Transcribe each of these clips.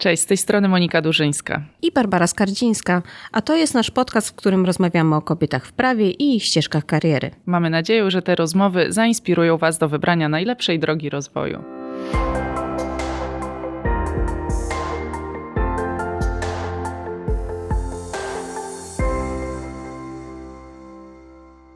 Cześć, z tej strony Monika Durzyńska. I Barbara Skardzińska, a to jest nasz podcast, w którym rozmawiamy o kobietach w prawie i ich ścieżkach kariery. Mamy nadzieję, że te rozmowy zainspirują Was do wybrania najlepszej drogi rozwoju.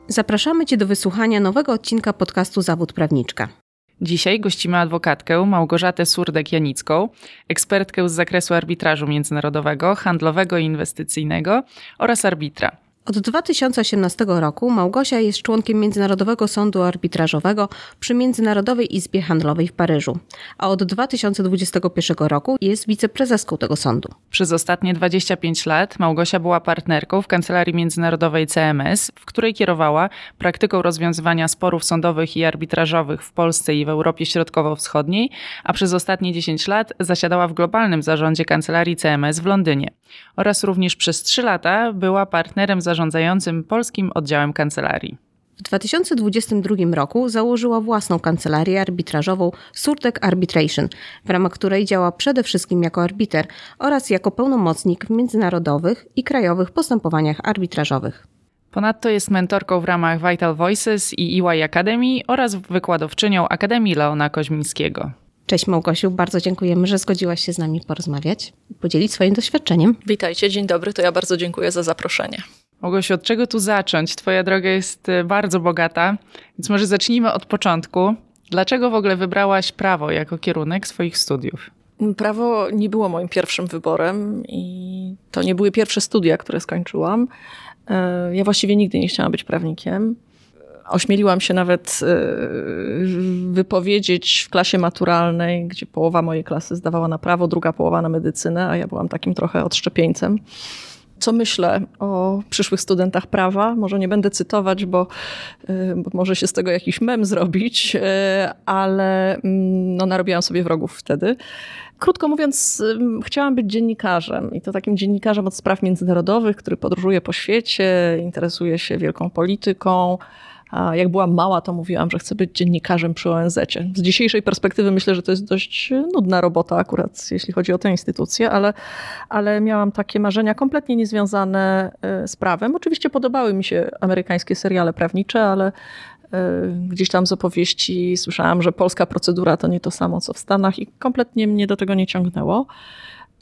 Zapraszamy Cię do wysłuchania nowego odcinka podcastu Zawód Prawniczka. Dzisiaj gościmy adwokatkę Małgorzatę Surdek-Janicką, ekspertkę z zakresu arbitrażu międzynarodowego, handlowego i inwestycyjnego oraz arbitra. Od 2018 roku Małgosia jest członkiem Międzynarodowego Sądu Arbitrażowego przy Międzynarodowej Izbie Handlowej w Paryżu, a od 2021 roku jest wiceprezeską tego sądu. Przez ostatnie 25 lat Małgosia była partnerką w Kancelarii Międzynarodowej CMS, w której kierowała praktyką rozwiązywania sporów sądowych i arbitrażowych w Polsce i w Europie Środkowo-Wschodniej, a przez ostatnie 10 lat zasiadała w globalnym zarządzie Kancelarii CMS w Londynie oraz również przez 3 lata była partnerem zarządzającym polskim oddziałem kancelarii. W 2022 roku założyła własną kancelarię arbitrażową Surtek Arbitration, w ramach której działa przede wszystkim jako arbiter oraz jako pełnomocnik w międzynarodowych i krajowych postępowaniach arbitrażowych. Ponadto jest mentorką w ramach Vital Voices i EY Academy oraz wykładowczynią Akademii Leona Koźmińskiego. Cześć Małgosiu, bardzo dziękujemy, że zgodziłaś się z nami porozmawiać i podzielić swoim doświadczeniem. Witajcie, dzień dobry, to ja bardzo dziękuję za zaproszenie. Mogłoś od czego tu zacząć? Twoja droga jest e, bardzo bogata, więc może zacznijmy od początku. Dlaczego w ogóle wybrałaś prawo jako kierunek swoich studiów? Prawo nie było moim pierwszym wyborem i to nie były pierwsze studia, które skończyłam. E, ja właściwie nigdy nie chciałam być prawnikiem. Ośmieliłam się nawet e, wypowiedzieć w klasie maturalnej, gdzie połowa mojej klasy zdawała na prawo, druga połowa na medycynę, a ja byłam takim trochę odszczepieńcem co myślę o przyszłych studentach prawa. Może nie będę cytować, bo, y, bo może się z tego jakiś mem zrobić, y, ale mm, no, narobiłam sobie wrogów wtedy. Krótko mówiąc, chciałam być dziennikarzem i to takim dziennikarzem od spraw międzynarodowych, który podróżuje po świecie, interesuje się wielką polityką, jak byłam mała, to mówiłam, że chcę być dziennikarzem przy ONZ. Z dzisiejszej perspektywy myślę, że to jest dość nudna robota akurat, jeśli chodzi o tę instytucję, ale, ale miałam takie marzenia kompletnie niezwiązane e, z prawem. Oczywiście podobały mi się amerykańskie seriale prawnicze, ale e, gdzieś tam z opowieści słyszałam, że polska procedura to nie to samo, co w Stanach i kompletnie mnie do tego nie ciągnęło.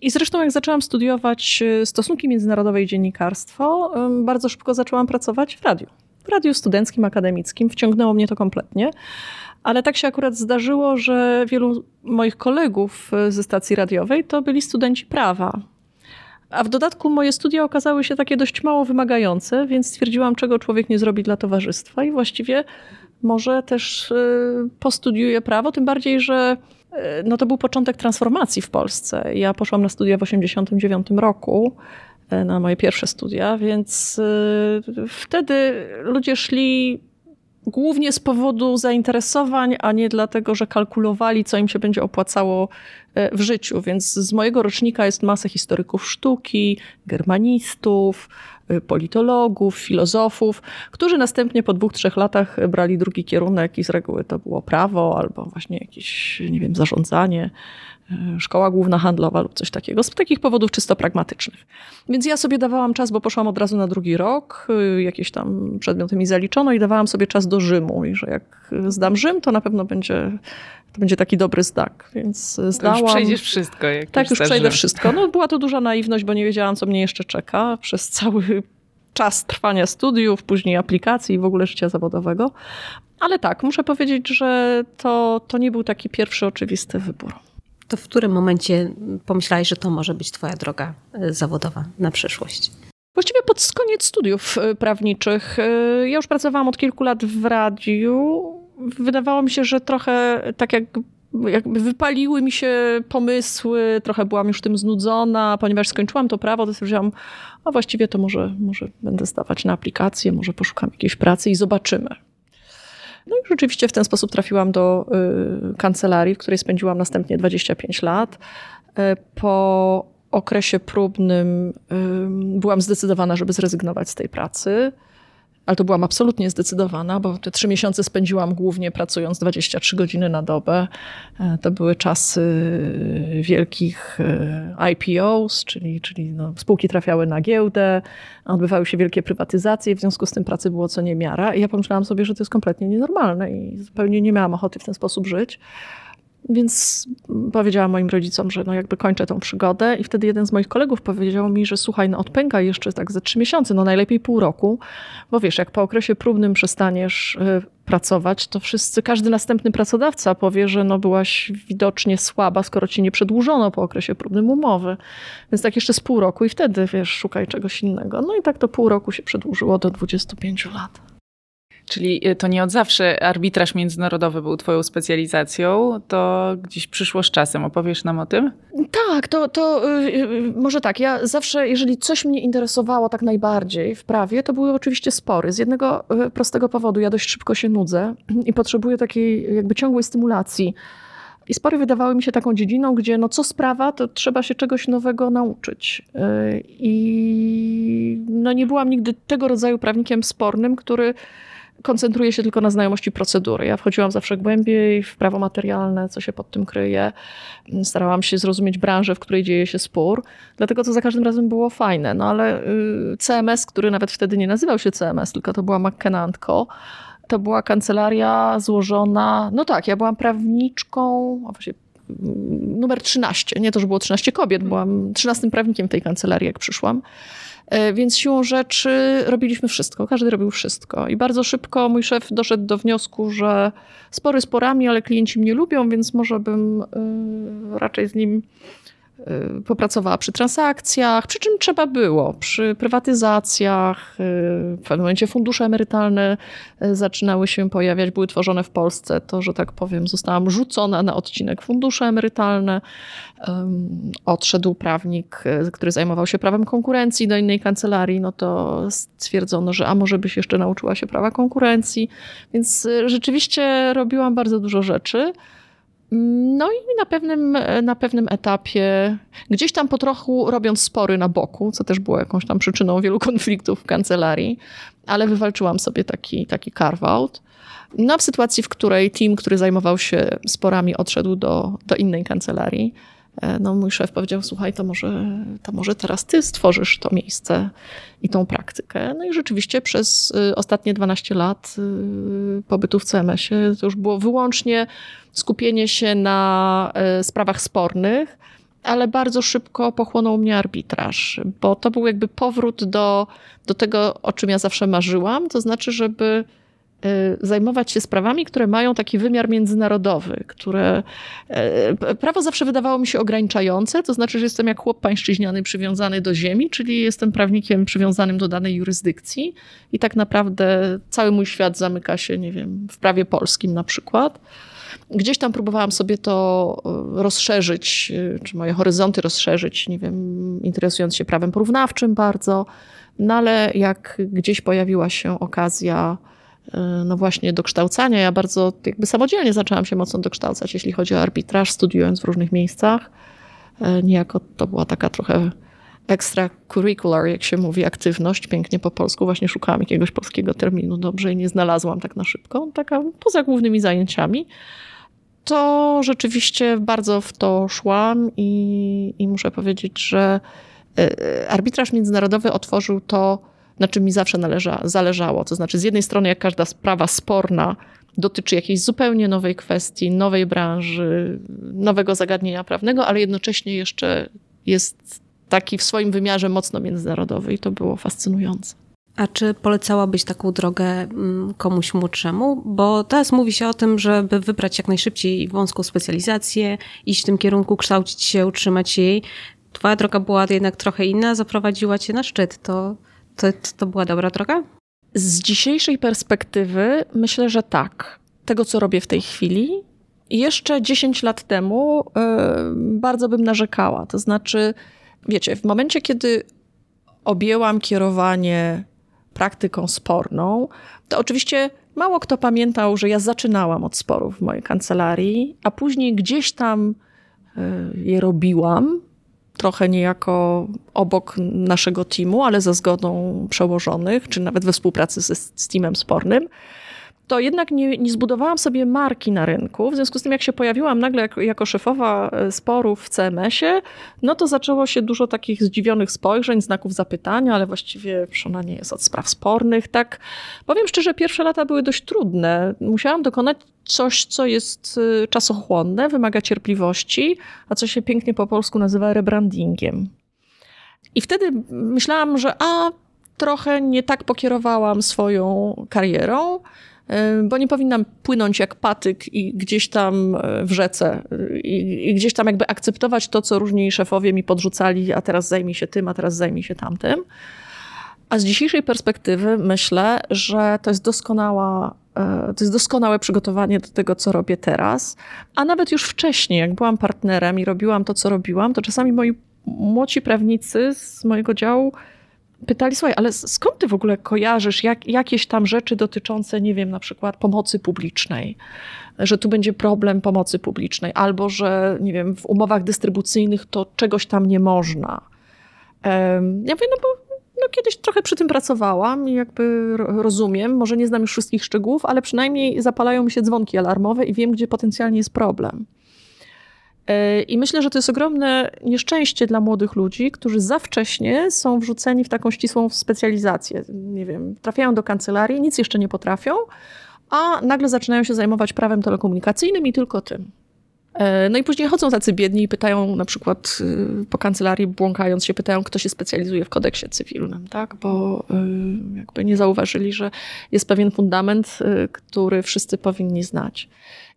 I zresztą jak zaczęłam studiować e, stosunki międzynarodowe i dziennikarstwo, bardzo szybko zaczęłam pracować w radiu w radiu studenckim, akademickim. Wciągnęło mnie to kompletnie. Ale tak się akurat zdarzyło, że wielu moich kolegów e, ze stacji radiowej to byli studenci prawa. A w dodatku moje studia okazały się takie dość mało wymagające, więc stwierdziłam, czego człowiek nie zrobi dla towarzystwa i właściwie może też e, postudiuję prawo, tym bardziej, że e, no to był początek transformacji w Polsce. Ja poszłam na studia w 1989 roku na moje pierwsze studia, więc e, wtedy ludzie szli głównie z powodu zainteresowań, a nie dlatego, że kalkulowali, co im się będzie opłacało e, w życiu. Więc z mojego rocznika jest masę historyków sztuki, germanistów, politologów, filozofów, którzy następnie po dwóch, trzech latach brali drugi kierunek i z reguły to było prawo albo właśnie jakieś, nie wiem, zarządzanie E, szkoła główna handlowa lub coś takiego, z takich powodów czysto pragmatycznych. Więc ja sobie dawałam czas, bo poszłam od razu na drugi rok, e, jakieś tam przedmioty mi zaliczono i dawałam sobie czas do Rzymu i że jak zdam Rzym, to na pewno będzie, to będzie taki dobry znak, więc zdałam. Już przejdziesz wszystko. Jak tak, już przejdę Rzym. wszystko. No była to duża naiwność, bo nie wiedziałam, co mnie jeszcze czeka przez cały czas trwania studiów, później aplikacji i w ogóle życia zawodowego. Ale tak, muszę powiedzieć, że to, to nie był taki pierwszy oczywisty wybór. To w którym momencie pomyślałeś, że to może być Twoja droga e, zawodowa na przyszłość? Właściwie pod koniec studiów e, prawniczych. E, ja już pracowałam od kilku lat w radiu. Wydawało mi się, że trochę tak jak jakby wypaliły mi się pomysły, trochę byłam już tym znudzona, ponieważ skończyłam to prawo, to stwierdziłam, a właściwie to może, może będę zdawać na aplikację, może poszukam jakiejś pracy i zobaczymy. No i rzeczywiście w ten sposób trafiłam do y, kancelarii, w której spędziłam następnie 25 lat. Y, po okresie próbnym byłam zdecydowana, żeby zrezygnować z tej pracy. Ale to byłam absolutnie zdecydowana, bo te trzy miesiące spędziłam głównie pracując 23 godziny na dobę. E, to były czasy wielkich e, IPOs, czyli, czyli no, spółki trafiały na giełdę, odbywały się wielkie prywatyzacje, w związku z tym pracy było co niemiara. I ja pomyślałam sobie, że to jest kompletnie nienormalne i zupełnie nie miałam ochoty w ten sposób żyć. Więc powiedziałam moim rodzicom, że no jakby kończę tą przygodę i wtedy jeden z moich kolegów powiedział mi, że słuchaj, no odpęga jeszcze tak ze trzy miesiące, no najlepiej pół roku, bo wiesz, jak po okresie próbnym przestaniesz y, pracować, to wszyscy, każdy następny pracodawca powie, że no byłaś widocznie słaba, skoro ci nie przedłużono po okresie próbnym umowy. Więc tak jeszcze z pół roku i wtedy, wiesz, szukaj czegoś innego. No i tak to pół roku się przedłużyło do 25 lat. Czyli y, to nie od zawsze arbitraż międzynarodowy był Twoją specjalizacją, to gdzieś przyszło z czasem. Opowiesz nam o tym? Tak, to, to yy, może tak. Ja zawsze, jeżeli coś mnie interesowało tak najbardziej w prawie, to były oczywiście spory. Z jednego yy, prostego powodu. Ja dość szybko się nudzę i potrzebuję takiej jakby ciągłej stymulacji. I spory wydawały mi się taką dziedziną, gdzie no co sprawa, to trzeba się czegoś nowego nauczyć. I no nie byłam nigdy tego rodzaju prawnikiem spornym, który koncentruje się tylko na znajomości procedury. Ja wchodziłam zawsze głębiej w prawo materialne, co się pod tym kryje. Starałam się zrozumieć branżę, w której dzieje się spór, dlatego to za każdym razem było fajne. No ale y, CMS, który nawet wtedy nie nazywał się CMS, tylko to była McKenna Co., to była kancelaria złożona, no tak, ja byłam prawniczką, a właściwie mm, numer 13, nie to, że było 13 kobiet, byłam 13 prawnikiem tej kancelarii, jak przyszłam. E, więc siłą rzeczy robiliśmy wszystko, każdy robił wszystko. I bardzo szybko mój szef doszedł do wniosku, że spory sporami, ale klienci mnie lubią, więc może bym e, raczej z nim popracowała przy transakcjach, przy czym trzeba było, przy prywatyzacjach. Y, w pewnym momencie fundusze emerytalne y, zaczynały się pojawiać, były tworzone w Polsce. To, że tak powiem, zostałam rzucona na odcinek fundusze emerytalne. Odszedł prawnik, który zajmował się prawem konkurencji do innej kancelarii, no to stwierdzono, że a może byś jeszcze nauczyła się prawa konkurencji. Więc rzeczywiście robiłam bardzo dużo rzeczy. No i na pewnym, na pewnym etapie, gdzieś tam po trochu robiąc spory na boku, co też było jakąś tam przyczyną wielu konfliktów w kancelarii, ale wywalczyłam sobie taki, taki carve-out. No, w sytuacji, w której team, który zajmował się sporami, odszedł do, do innej kancelarii, no, mój szef powiedział: Słuchaj, to może, to może teraz ty stworzysz to miejsce i tą praktykę. No i rzeczywiście przez y, ostatnie 12 lat y, pobytu w CMS-ie to już było wyłącznie skupienie się na e, sprawach spornych, ale bardzo szybko pochłonął mnie arbitraż, bo to był jakby powrót do, do tego, o czym ja zawsze marzyłam, to znaczy, żeby e, zajmować się sprawami, które mają taki wymiar międzynarodowy, które e, prawo zawsze wydawało mi się ograniczające, to znaczy, że jestem jak chłop pańszczyźniany przywiązany do ziemi, czyli jestem prawnikiem przywiązanym do danej jurysdykcji i tak naprawdę cały mój świat zamyka się, nie wiem, w prawie polskim na przykład. Gdzieś tam próbowałam sobie to e, rozszerzyć, czy moje horyzonty rozszerzyć, nie wiem, interesując się prawem porównawczym bardzo, no ale jak gdzieś pojawiła się okazja, no właśnie dokształcania, ja bardzo jakby samodzielnie zaczęłam się mocno dokształcać, jeśli chodzi o arbitraż, studiując w różnych miejscach. Niejako to była taka trochę extracurricular, jak się mówi, aktywność, pięknie po polsku. Właśnie szukałam jakiegoś polskiego terminu dobrze i nie znalazłam tak na szybko. Taka poza głównymi zajęciami to rzeczywiście bardzo w to szłam i, i muszę powiedzieć, że e, arbitraż międzynarodowy otworzył to, na czym mi zawsze należa, zależało. To znaczy, z jednej strony, jak każda sprawa sporna dotyczy jakiejś zupełnie nowej kwestii, nowej branży, nowego zagadnienia prawnego, ale jednocześnie jeszcze jest taki w swoim wymiarze mocno międzynarodowy i to było fascynujące. A czy polecałabyś taką drogę mm, komuś młodszemu? Bo teraz mówi się o tym, żeby wybrać jak najszybciej wąską specjalizację, iść w tym kierunku, kształcić się, utrzymać jej. Twoja droga była jednak trochę inna, zaprowadziła cię na szczyt. To, to, to była dobra droga? Z dzisiejszej perspektywy myślę, że tak. Tego, co robię w tej chwili, jeszcze 10 lat temu yy, bardzo bym narzekała. To znaczy, wiecie, w momencie, kiedy objęłam kierowanie praktyką sporną, to oczywiście mało kto pamiętał, że ja zaczynałam od sporów w mojej kancelarii, a później gdzieś tam e, je robiłam trochę niejako obok naszego teamu, ale za zgodą przełożonych, czy nawet we współpracy z, z teamem spornym to jednak nie, nie, zbudowałam sobie marki na rynku. W związku z tym, jak się pojawiłam nagle jako, jako szefowa e, sporów w CMS-ie, no to zaczęło się dużo takich zdziwionych spojrzeń, znaków zapytania, ale właściwie ona nie jest od spraw spornych. Tak, powiem szczerze, pierwsze lata były dość trudne. Musiałam dokonać coś, co jest e, czasochłonne, wymaga cierpliwości, a co się pięknie po polsku nazywa rebrandingiem. I wtedy myślałam, że a trochę nie tak pokierowałam swoją karierą bo nie powinnam płynąć jak patyk i gdzieś tam e, w rzece i, i, gdzieś tam jakby akceptować to, co różni szefowie mi podrzucali, a teraz zajmij się tym, a teraz zajmij się tamtym. A z dzisiejszej perspektywy myślę, że to jest doskonała to jest doskonałe przygotowanie do tego, co robię teraz. A nawet już wcześniej, jak byłam partnerem i robiłam to, co robiłam, to czasami moi młodzi prawnicy z mojego działu pytali, słuchaj, ale skąd ty w ogóle kojarzysz jak, jakieś tam rzeczy dotyczące, nie wiem, na przykład pomocy publicznej, że tu będzie problem pomocy publicznej, albo że, nie wiem, w umowach dystrybucyjnych to czegoś tam nie można. Ja mówię, no bo no kiedyś trochę przy tym pracowałam i jakby rozumiem, może nie znam już wszystkich szczegółów, ale przynajmniej zapalają mi się dzwonki alarmowe i wiem, gdzie potencjalnie jest problem. E, I myślę, że to jest ogromne nieszczęście dla młodych ludzi, którzy za wcześnie są wrzuceni w taką ścisłą specjalizację. Nie wiem, trafiają do kancelarii, nic jeszcze nie potrafią, a nagle zaczynają się zajmować prawem telekomunikacyjnym i tylko tym. E, no i później chodzą tacy biedni i pytają na przykład y, po kancelarii, błąkając się, pytają, kto się specjalizuje w kodeksie cywilnym, tak? Bo y, jakby nie zauważyli, że jest pewien fundament, y, który wszyscy powinni znać.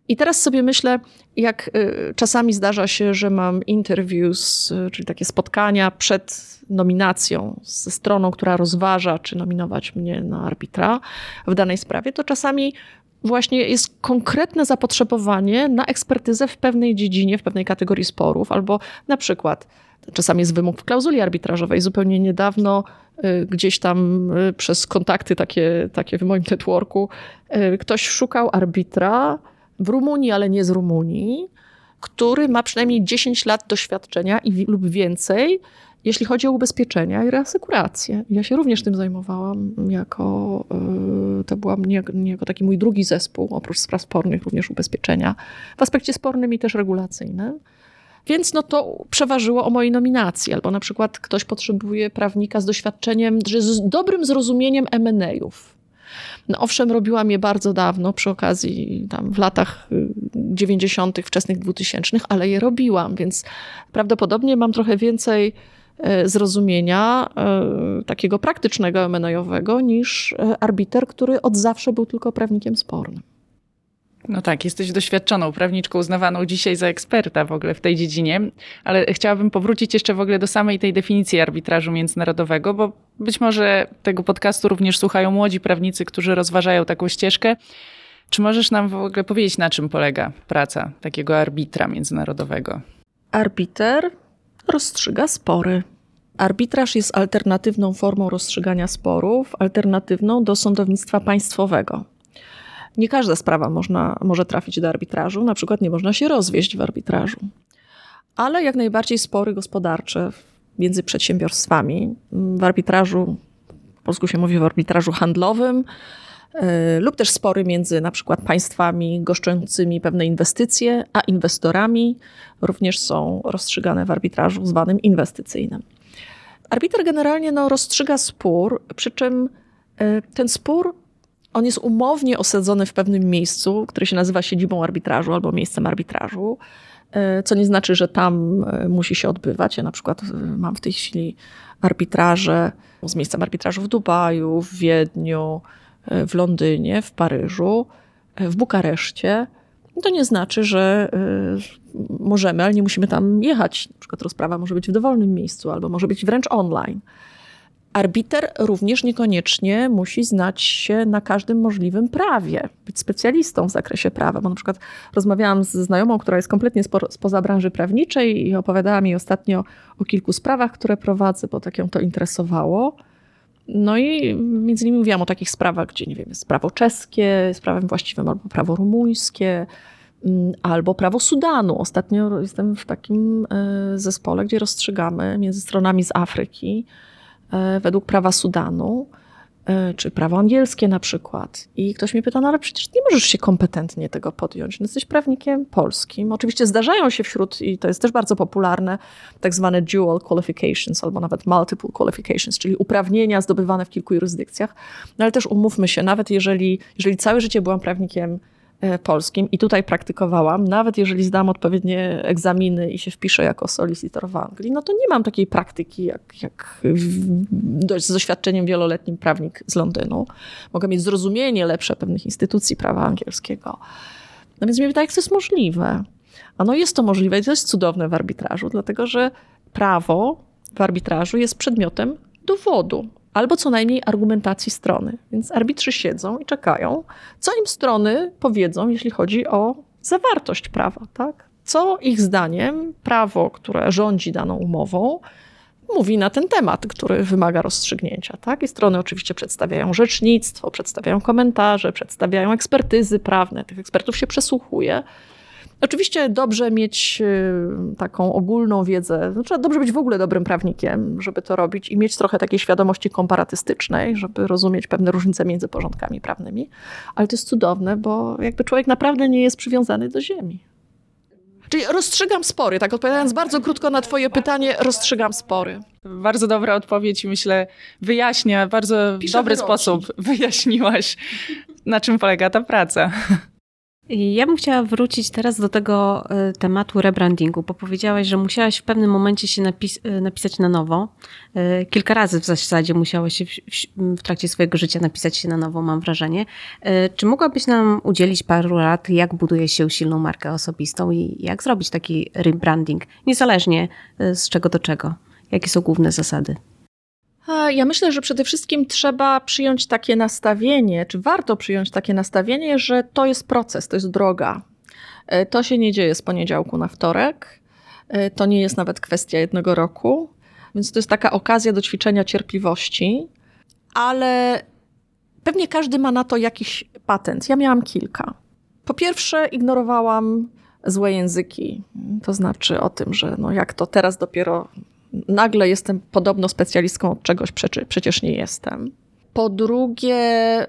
I teraz sobie myślę, jak czasami zdarza się, że mam interviews, czyli takie spotkania przed nominacją ze stroną, która rozważa, czy nominować mnie na arbitra w danej sprawie, to czasami właśnie jest konkretne zapotrzebowanie na ekspertyzę w pewnej dziedzinie, w pewnej kategorii sporów, albo na przykład czasami jest wymóg w klauzuli arbitrażowej. Zupełnie niedawno y, gdzieś tam przez kontakty takie, takie w moim networku ktoś szukał arbitra, w Rumunii, ale nie z Rumunii, który ma przynajmniej 10 lat doświadczenia i, lub więcej, jeśli chodzi o ubezpieczenia i reasekurację. Ja się również tym zajmowałam jako, y, to była taki mój drugi zespół, oprócz spraw spornych, również ubezpieczenia, w aspekcie spornym i też regulacyjnym. Więc no to przeważyło o mojej nominacji. Albo na przykład ktoś potrzebuje prawnika z doświadczeniem, z dobrym zrozumieniem M&A'ów no owszem, robiłam je bardzo dawno, przy okazji tam w latach 90., y, wczesnych 2000, ale je robiłam, więc prawdopodobnie mam trochę więcej e, zrozumienia e, takiego praktycznego MNO-owego niż e, arbiter, który od zawsze był tylko prawnikiem spornym. No tak, jesteś doświadczoną prawniczką, uznawaną dzisiaj za eksperta w ogóle w tej dziedzinie, ale chciałabym powrócić jeszcze w ogóle do samej tej definicji arbitrażu międzynarodowego, bo być może tego podcastu również słuchają młodzi prawnicy, którzy rozważają taką ścieżkę. Czy możesz nam w ogóle powiedzieć, na czym polega praca takiego arbitra międzynarodowego? Arbiter rozstrzyga spory. Arbitraż jest alternatywną formą rozstrzygania sporów, alternatywną do sądownictwa państwowego. Nie każda sprawa można, może trafić do arbitrażu, na przykład nie można się rozwieść w arbitrażu. Ale jak najbardziej spory gospodarcze między przedsiębiorstwami w arbitrażu, po polsku się mówi w arbitrażu handlowym, lub też spory między na przykład państwami goszczącymi pewne inwestycje, a inwestorami również są rozstrzygane w arbitrażu zwanym inwestycyjnym. Arbiter generalnie no, rozstrzyga spór, przy czym yy, ten spór on jest umownie osadzony w pewnym miejscu, które się nazywa siedzibą arbitrażu albo miejscem arbitrażu, e, co nie znaczy, że tam e, musi się odbywać. Ja na przykład e, mam w tej chwili arbitraże z miejscem arbitrażu w Dubaju, w Wiedniu, w Londynie, w Paryżu, w Bukareszcie. To nie znaczy, że możemy, ale nie musimy tam jechać. Na przykład rozprawa może być w dowolnym miejscu albo może być wręcz online. Arbiter również niekoniecznie musi znać się na każdym możliwym prawie, być specjalistą w zakresie prawa. Bo na przykład rozmawiałam z znajomą, która jest kompletnie spoza branży prawniczej i opowiadała mi ostatnio o kilku sprawach, które prowadzę, bo tak ją to interesowało. No i między innymi mówiłam o takich sprawach, gdzie nie wiem, jest prawo czeskie, jest prawem właściwym albo prawo rumuńskie, mm, albo prawo Sudanu. Ostatnio jestem w takim e, zespole, gdzie rozstrzygamy między stronami z Afryki e, według prawa Sudanu czy prawo angielskie na przykład. I ktoś mnie pyta, no ale przecież nie możesz się kompetentnie tego podjąć. No jesteś prawnikiem polskim. Oczywiście zdarzają się wśród, i to jest też bardzo popularne, tak zwane dual qualifications albo nawet multiple qualifications, czyli uprawnienia zdobywane w kilku jurysdykcjach. No ale też umówmy się, nawet jeżeli, jeżeli całe życie byłam prawnikiem E, polskim i tutaj praktykowałam, nawet jeżeli zdam odpowiednie egzaminy i się wpiszę jako solicitor w Anglii, no to nie mam takiej praktyki jak, jak z doświadczeniem wieloletnim prawnik z Londynu. Mogę mieć zrozumienie lepsze pewnych instytucji prawa angielskiego. No więc mnie pyta, jak to jest możliwe? A no jest to możliwe i to jest cudowne w arbitrażu, dlatego że prawo w arbitrażu jest przedmiotem dowodu albo co najmniej argumentacji strony. Więc arbitrzy siedzą i czekają, co im strony powiedzą, jeśli chodzi o zawartość prawa. Tak? Co ich zdaniem prawo, które rządzi daną umową, mówi na ten temat, który wymaga rozstrzygnięcia. Tak? I strony oczywiście przedstawiają rzecznictwo, przedstawiają komentarze, przedstawiają ekspertyzy prawne. Tych ekspertów się przesłuchuje. Oczywiście dobrze mieć y, taką ogólną wiedzę, trzeba dobrze być w ogóle dobrym prawnikiem, żeby to robić i mieć trochę takiej świadomości komparatystycznej, żeby rozumieć pewne różnice między porządkami prawnymi. Ale to jest cudowne, bo jakby człowiek naprawdę nie jest przywiązany do ziemi. Czyli rozstrzygam spory, tak odpowiadając bardzo krótko na Twoje pytanie, rozstrzygam spory. Bardzo dobra odpowiedź, myślę, wyjaśnia, bardzo Piszę dobry sposób wyjaśniłaś, na czym polega ta praca. Ja bym chciała wrócić teraz do tego e, tematu rebrandingu, bo powiedziałaś, że musiałaś w pewnym momencie się napis e, napisać na nowo. E, kilka razy w zasadzie musiałaś się w, w, trakcie swojego życia napisać się na nowo, mam wrażenie. Czy mogłabyś nam udzielić paru rad, jak buduje się silną markę osobistą i jak zrobić taki rebranding, niezależnie z czego do czego? Jakie są główne zasady? Ja myślę, że przede wszystkim trzeba przyjąć takie nastawienie, czy warto przyjąć takie nastawienie, że to jest proces, to jest droga. E, to się nie dzieje z poniedziałku na wtorek. E, to nie jest nawet kwestia jednego roku. Więc to jest taka okazja do ćwiczenia cierpliwości, ale pewnie każdy ma na to jakiś patent. Ja miałam kilka. Po pierwsze, ignorowałam złe języki. To znaczy o tym, że no jak to teraz dopiero nagle jestem podobno specjalistką od czegoś, przecież nie jestem. Po drugie,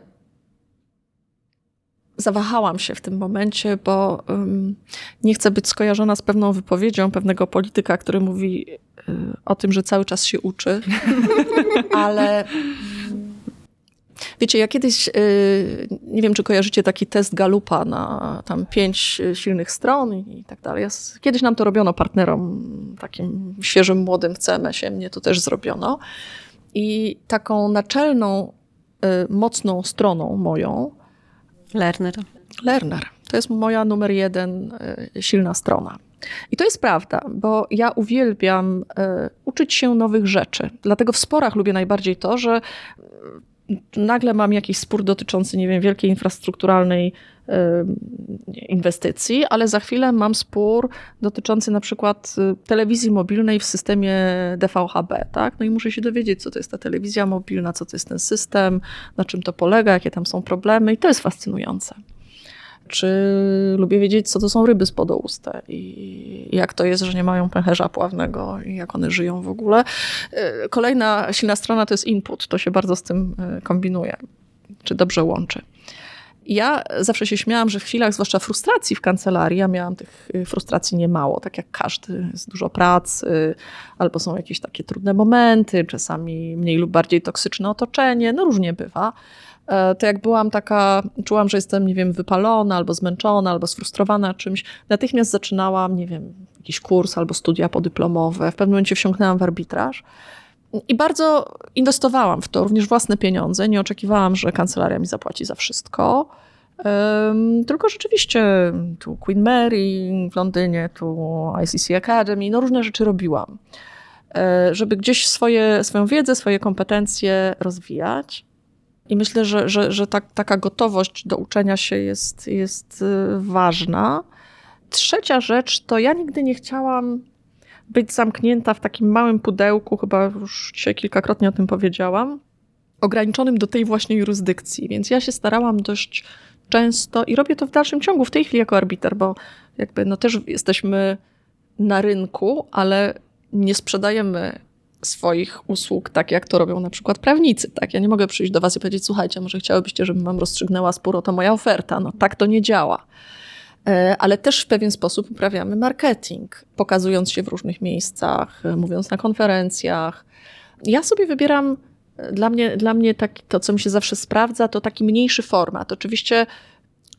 zawahałam się w tym momencie, bo um, nie chcę być skojarzona z pewną wypowiedzią pewnego polityka, który mówi y, o tym, że cały czas się uczy, ale Wiecie, ja kiedyś, y, nie wiem, czy kojarzycie taki test Galupa na tam pięć silnych stron i tak dalej. Kiedyś nam to robiono partnerom, takim świeżym, młodym w CMS-ie, mnie to też zrobiono. I taką naczelną, y, mocną stroną moją... Lerner. Lerner. To jest moja numer jeden y, silna strona. I to jest prawda, bo ja uwielbiam uczyć się nowych rzeczy. Dlatego w sporach lubię najbardziej to, że nagle mam jakiś spór dotyczący, nie wiem, wielkiej infrastrukturalnej inwestycji, ale za chwilę mam spór dotyczący na przykład y, telewizji mobilnej w systemie DVHB, tak? No i muszę się dowiedzieć, co to jest ta telewizja mobilna, co to jest ten system, na czym to polega, jakie tam są problemy i to jest fascynujące czy lubię wiedzieć, co to są ryby spodouste i jak to jest, że nie mają pęcherza pławnego i jak one żyją w ogóle. E, kolejna silna strona to jest input, to się bardzo z tym e, kombinuje, czy dobrze łączy. Ja zawsze się śmiałam, że w chwilach, zwłaszcza frustracji w kancelarii, ja miałam tych e, frustracji niemało, tak jak każdy, jest dużo pracy, albo są jakieś takie trudne momenty, czasami mniej lub bardziej toksyczne otoczenie, no różnie bywa. E, to jak byłam taka, czułam, że jestem, nie wiem, wypalona, albo zmęczona, albo sfrustrowana czymś, natychmiast zaczynałam, nie wiem, jakiś kurs albo studia podyplomowe. W pewnym momencie wsiąknęłam w arbitraż. I bardzo inwestowałam w to, również własne pieniądze. Nie oczekiwałam, że kancelaria mi zapłaci za wszystko. Um, tylko rzeczywiście tu Queen Mary w Londynie, tu ICC Academy, no różne rzeczy robiłam, e, żeby gdzieś swoje, swoją wiedzę, swoje kompetencje rozwijać. I myślę, że, że, że tak, taka gotowość do uczenia się jest, jest y, ważna. Trzecia rzecz to ja nigdy nie chciałam być zamknięta w takim małym pudełku, chyba już dzisiaj kilkakrotnie o tym powiedziałam, ograniczonym do tej właśnie jurysdykcji. Więc ja się starałam dość często i robię to w dalszym ciągu, w tej chwili jako arbiter, bo jakby no też jesteśmy na rynku, ale nie sprzedajemy swoich usług tak, jak to robią na przykład prawnicy. Tak? Ja nie mogę przyjść do was i powiedzieć, słuchajcie, może chciałybyście, żebym wam rozstrzygnęła spór, oto moja oferta. No tak to nie działa. E, ale też w pewien sposób uprawiamy marketing, pokazując się w różnych miejscach, e, mówiąc na konferencjach. Ja sobie wybieram dla mnie, dla mnie taki, to, co mi się zawsze sprawdza, to taki mniejszy format. Oczywiście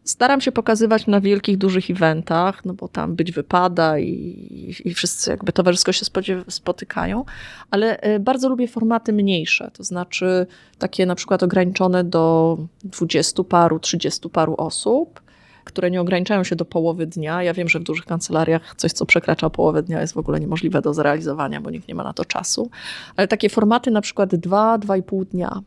staram się pokazywać na wielkich, dużych eventach, no bo tam być wypada i, i wszyscy jakby towarzysko się spotykają, ale e, bardzo lubię formaty mniejsze, to znaczy takie na przykład ograniczone do dwudziestu paru, trzydziestu paru osób, które nie ograniczają się do połowy dnia. Ja wiem, że w dużych kancelariach coś, co przekracza połowę dnia, jest w ogóle niemożliwe do zrealizowania, bo nikt nie ma na to czasu. Ale takie formaty na przykład dwa, dwa i pół dnia,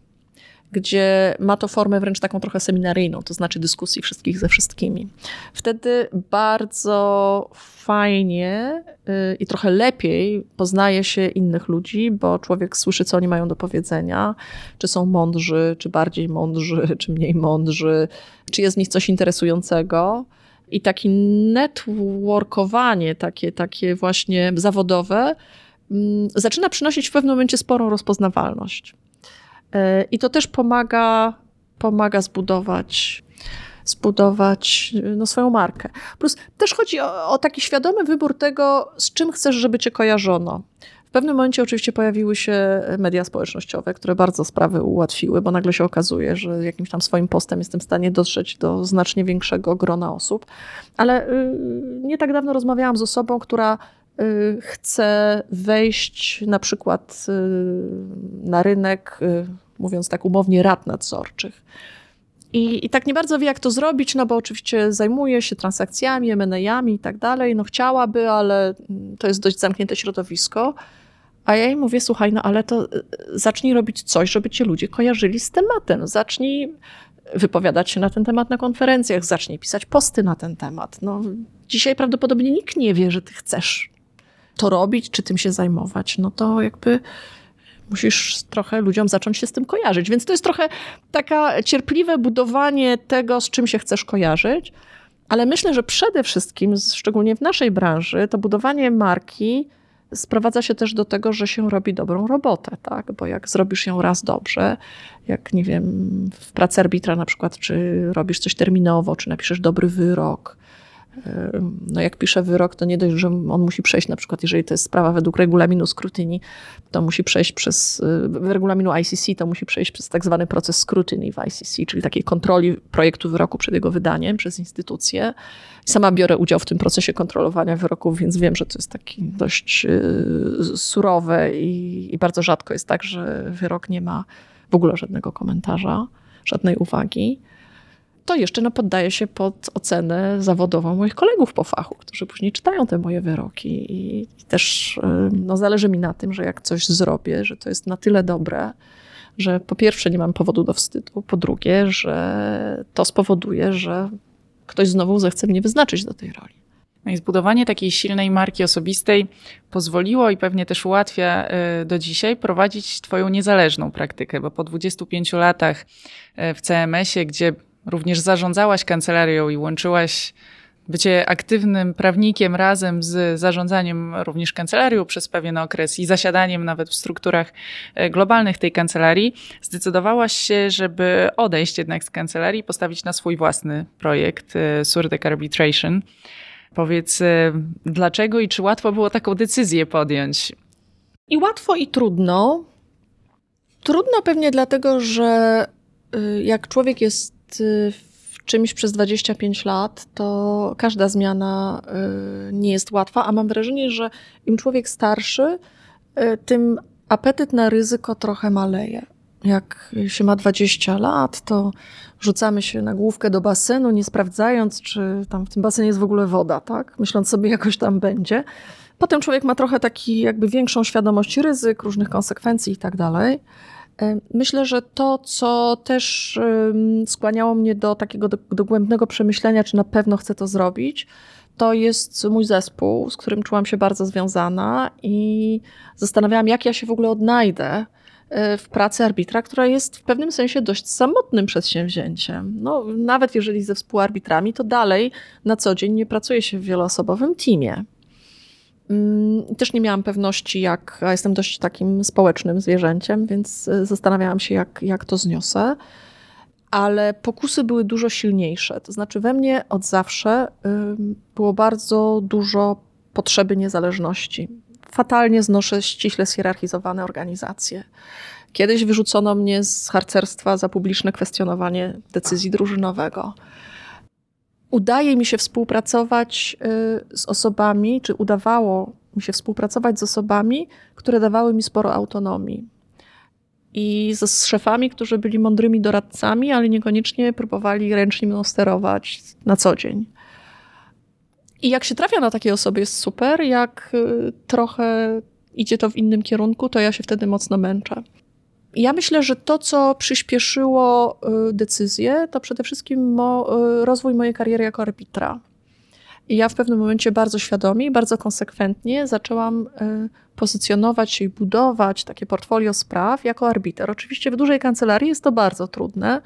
gdzie ma to formę wręcz taką trochę seminaryjną, to znaczy dyskusji wszystkich ze wszystkimi. Wtedy bardzo fajnie y, i trochę lepiej poznaje się innych ludzi, bo człowiek słyszy, co oni mają do powiedzenia, czy są mądrzy, czy bardziej mądrzy, czy mniej mądrzy, czy jest w nich coś interesującego. I takie networkowanie, takie, takie właśnie zawodowe, mm, zaczyna przynosić w pewnym momencie sporą rozpoznawalność. I to też pomaga, pomaga zbudować, zbudować no, swoją markę. Plus też chodzi o, o taki świadomy wybór tego, z czym chcesz, żeby cię kojarzono. W pewnym momencie oczywiście pojawiły się media społecznościowe, które bardzo sprawy ułatwiły, bo nagle się okazuje, że jakimś tam swoim postem jestem w stanie dotrzeć do znacznie większego grona osób. Ale y, nie tak dawno rozmawiałam z osobą, która chce wejść na przykład y, na rynek mówiąc tak umownie, rad nadzorczych. I, I tak nie bardzo wie, jak to zrobić, no bo oczywiście zajmuje się transakcjami, M&A-ami i tak dalej. No chciałaby, ale to jest dość zamknięte środowisko. A ja jej mówię, słuchaj, no ale to y, zacznij robić coś, żeby cię ludzie kojarzyli z tematem. Zacznij wypowiadać się na ten temat na konferencjach, zacznij pisać posty na ten temat. No, dzisiaj prawdopodobnie nikt nie wie, że ty chcesz to robić, czy tym się zajmować. No to jakby musisz trochę ludziom zacząć się z tym kojarzyć. Więc to jest trochę taka cierpliwe budowanie tego, z czym się chcesz kojarzyć. Ale myślę, że przede wszystkim, szczególnie w naszej branży, to budowanie marki sprowadza się też do tego, że się robi dobrą robotę, tak? Bo jak zrobisz ją raz dobrze, jak nie wiem, w pracy arbitra na przykład, czy robisz coś terminowo, czy napiszesz dobry wyrok, no jak pisze wyrok, to nie dość, że on musi przejść, na przykład jeżeli to jest sprawa według regulaminu scrutiny, to musi przejść przez, y, regulaminu ICC, to musi przejść przez tak zwany proces scrutiny w ICC, czyli takiej kontroli projektu wyroku przed jego wydaniem przez instytucję. Sama biorę udział w tym procesie kontrolowania wyroków, więc wiem, że to jest taki dość y, surowe i, i bardzo rzadko jest tak, że wyrok nie ma w ogóle żadnego komentarza, żadnej uwagi to jeszcze no, poddaję się pod ocenę zawodową moich kolegów po fachu, którzy później czytają te moje wyroki. I, też no, zależy mi na tym, że jak coś zrobię, że to jest na tyle dobre, że po pierwsze nie mam powodu do wstydu, po drugie, że to spowoduje, że ktoś znowu zechce mnie wyznaczyć do tej roli. No i zbudowanie takiej silnej marki osobistej pozwoliło i pewnie też ułatwia y, do dzisiaj prowadzić Twoją niezależną praktykę, bo po 25 latach y, w CMS-ie, gdzie również zarządzałaś kancelarią i łączyłaś bycie aktywnym prawnikiem razem z zarządzaniem również kancelarią przez pewien okres i zasiadaniem nawet w strukturach e, globalnych tej kancelarii, zdecydowałaś się, żeby odejść jednak z kancelarii i postawić na swój własny projekt e, Surdek Arbitration. Powiedz, e, dlaczego i czy łatwo było taką decyzję podjąć? I łatwo, i trudno. Trudno pewnie dlatego, że y, jak człowiek jest w czymś przez 25 lat, to każda zmiana y, nie jest łatwa, a mam wrażenie, że im człowiek starszy, y, tym apetyt na ryzyko trochę maleje. Jak się ma 20 lat, to rzucamy się na główkę do basenu, nie sprawdzając, czy tam w tym basenie jest w ogóle woda, tak? Myśląc sobie, jakoś tam będzie. Potem człowiek ma trochę taki jakby większą świadomość ryzyk, różnych konsekwencji i tak dalej. E, myślę, że to, co też skłaniało mnie do takiego dogłębnego przemyślenia, czy na pewno chcę to zrobić, to jest mój zespół, z którym czułam się bardzo związana i zastanawiałam, jak ja się w ogóle odnajdę e, w pracy arbitra, która jest w pewnym sensie dość samotnym przedsięwzięciem. No, nawet jeżeli ze współarbitrami, to dalej na co dzień nie pracuje się w wieloosobowym teamie. Mm, też nie miałam pewności, jak, a jestem dość takim społecznym zwierzęciem, więc e, zastanawiałam się, jak, jak to zniosę. Ale pokusy były dużo silniejsze. To znaczy, we mnie od zawsze było bardzo dużo potrzeby niezależności. Fatalnie znoszę ściśle zhierarchizowane organizacje. Kiedyś wyrzucono mnie z harcerstwa za publiczne kwestionowanie decyzji drużynowego udaje mi się współpracować y, z osobami, czy udawało mi się współpracować z osobami, które dawały mi sporo autonomii. I z, szefami, którzy byli mądrymi doradcami, ale niekoniecznie próbowali ręcznie mną sterować na co dzień. I jak się trafia na takie osoby, jest super. Jak y, trochę idzie to w innym kierunku, to ja się wtedy mocno męczę. Ja myślę, że to, co przyspieszyło y, decyzję, to przede wszystkim mo, y, rozwój mojej kariery jako arbitra. I ja w pewnym momencie bardzo świadomie i bardzo konsekwentnie zaczęłam y, pozycjonować się i budować takie portfolio spraw jako arbiter. Oczywiście w dużej kancelarii jest to bardzo trudne,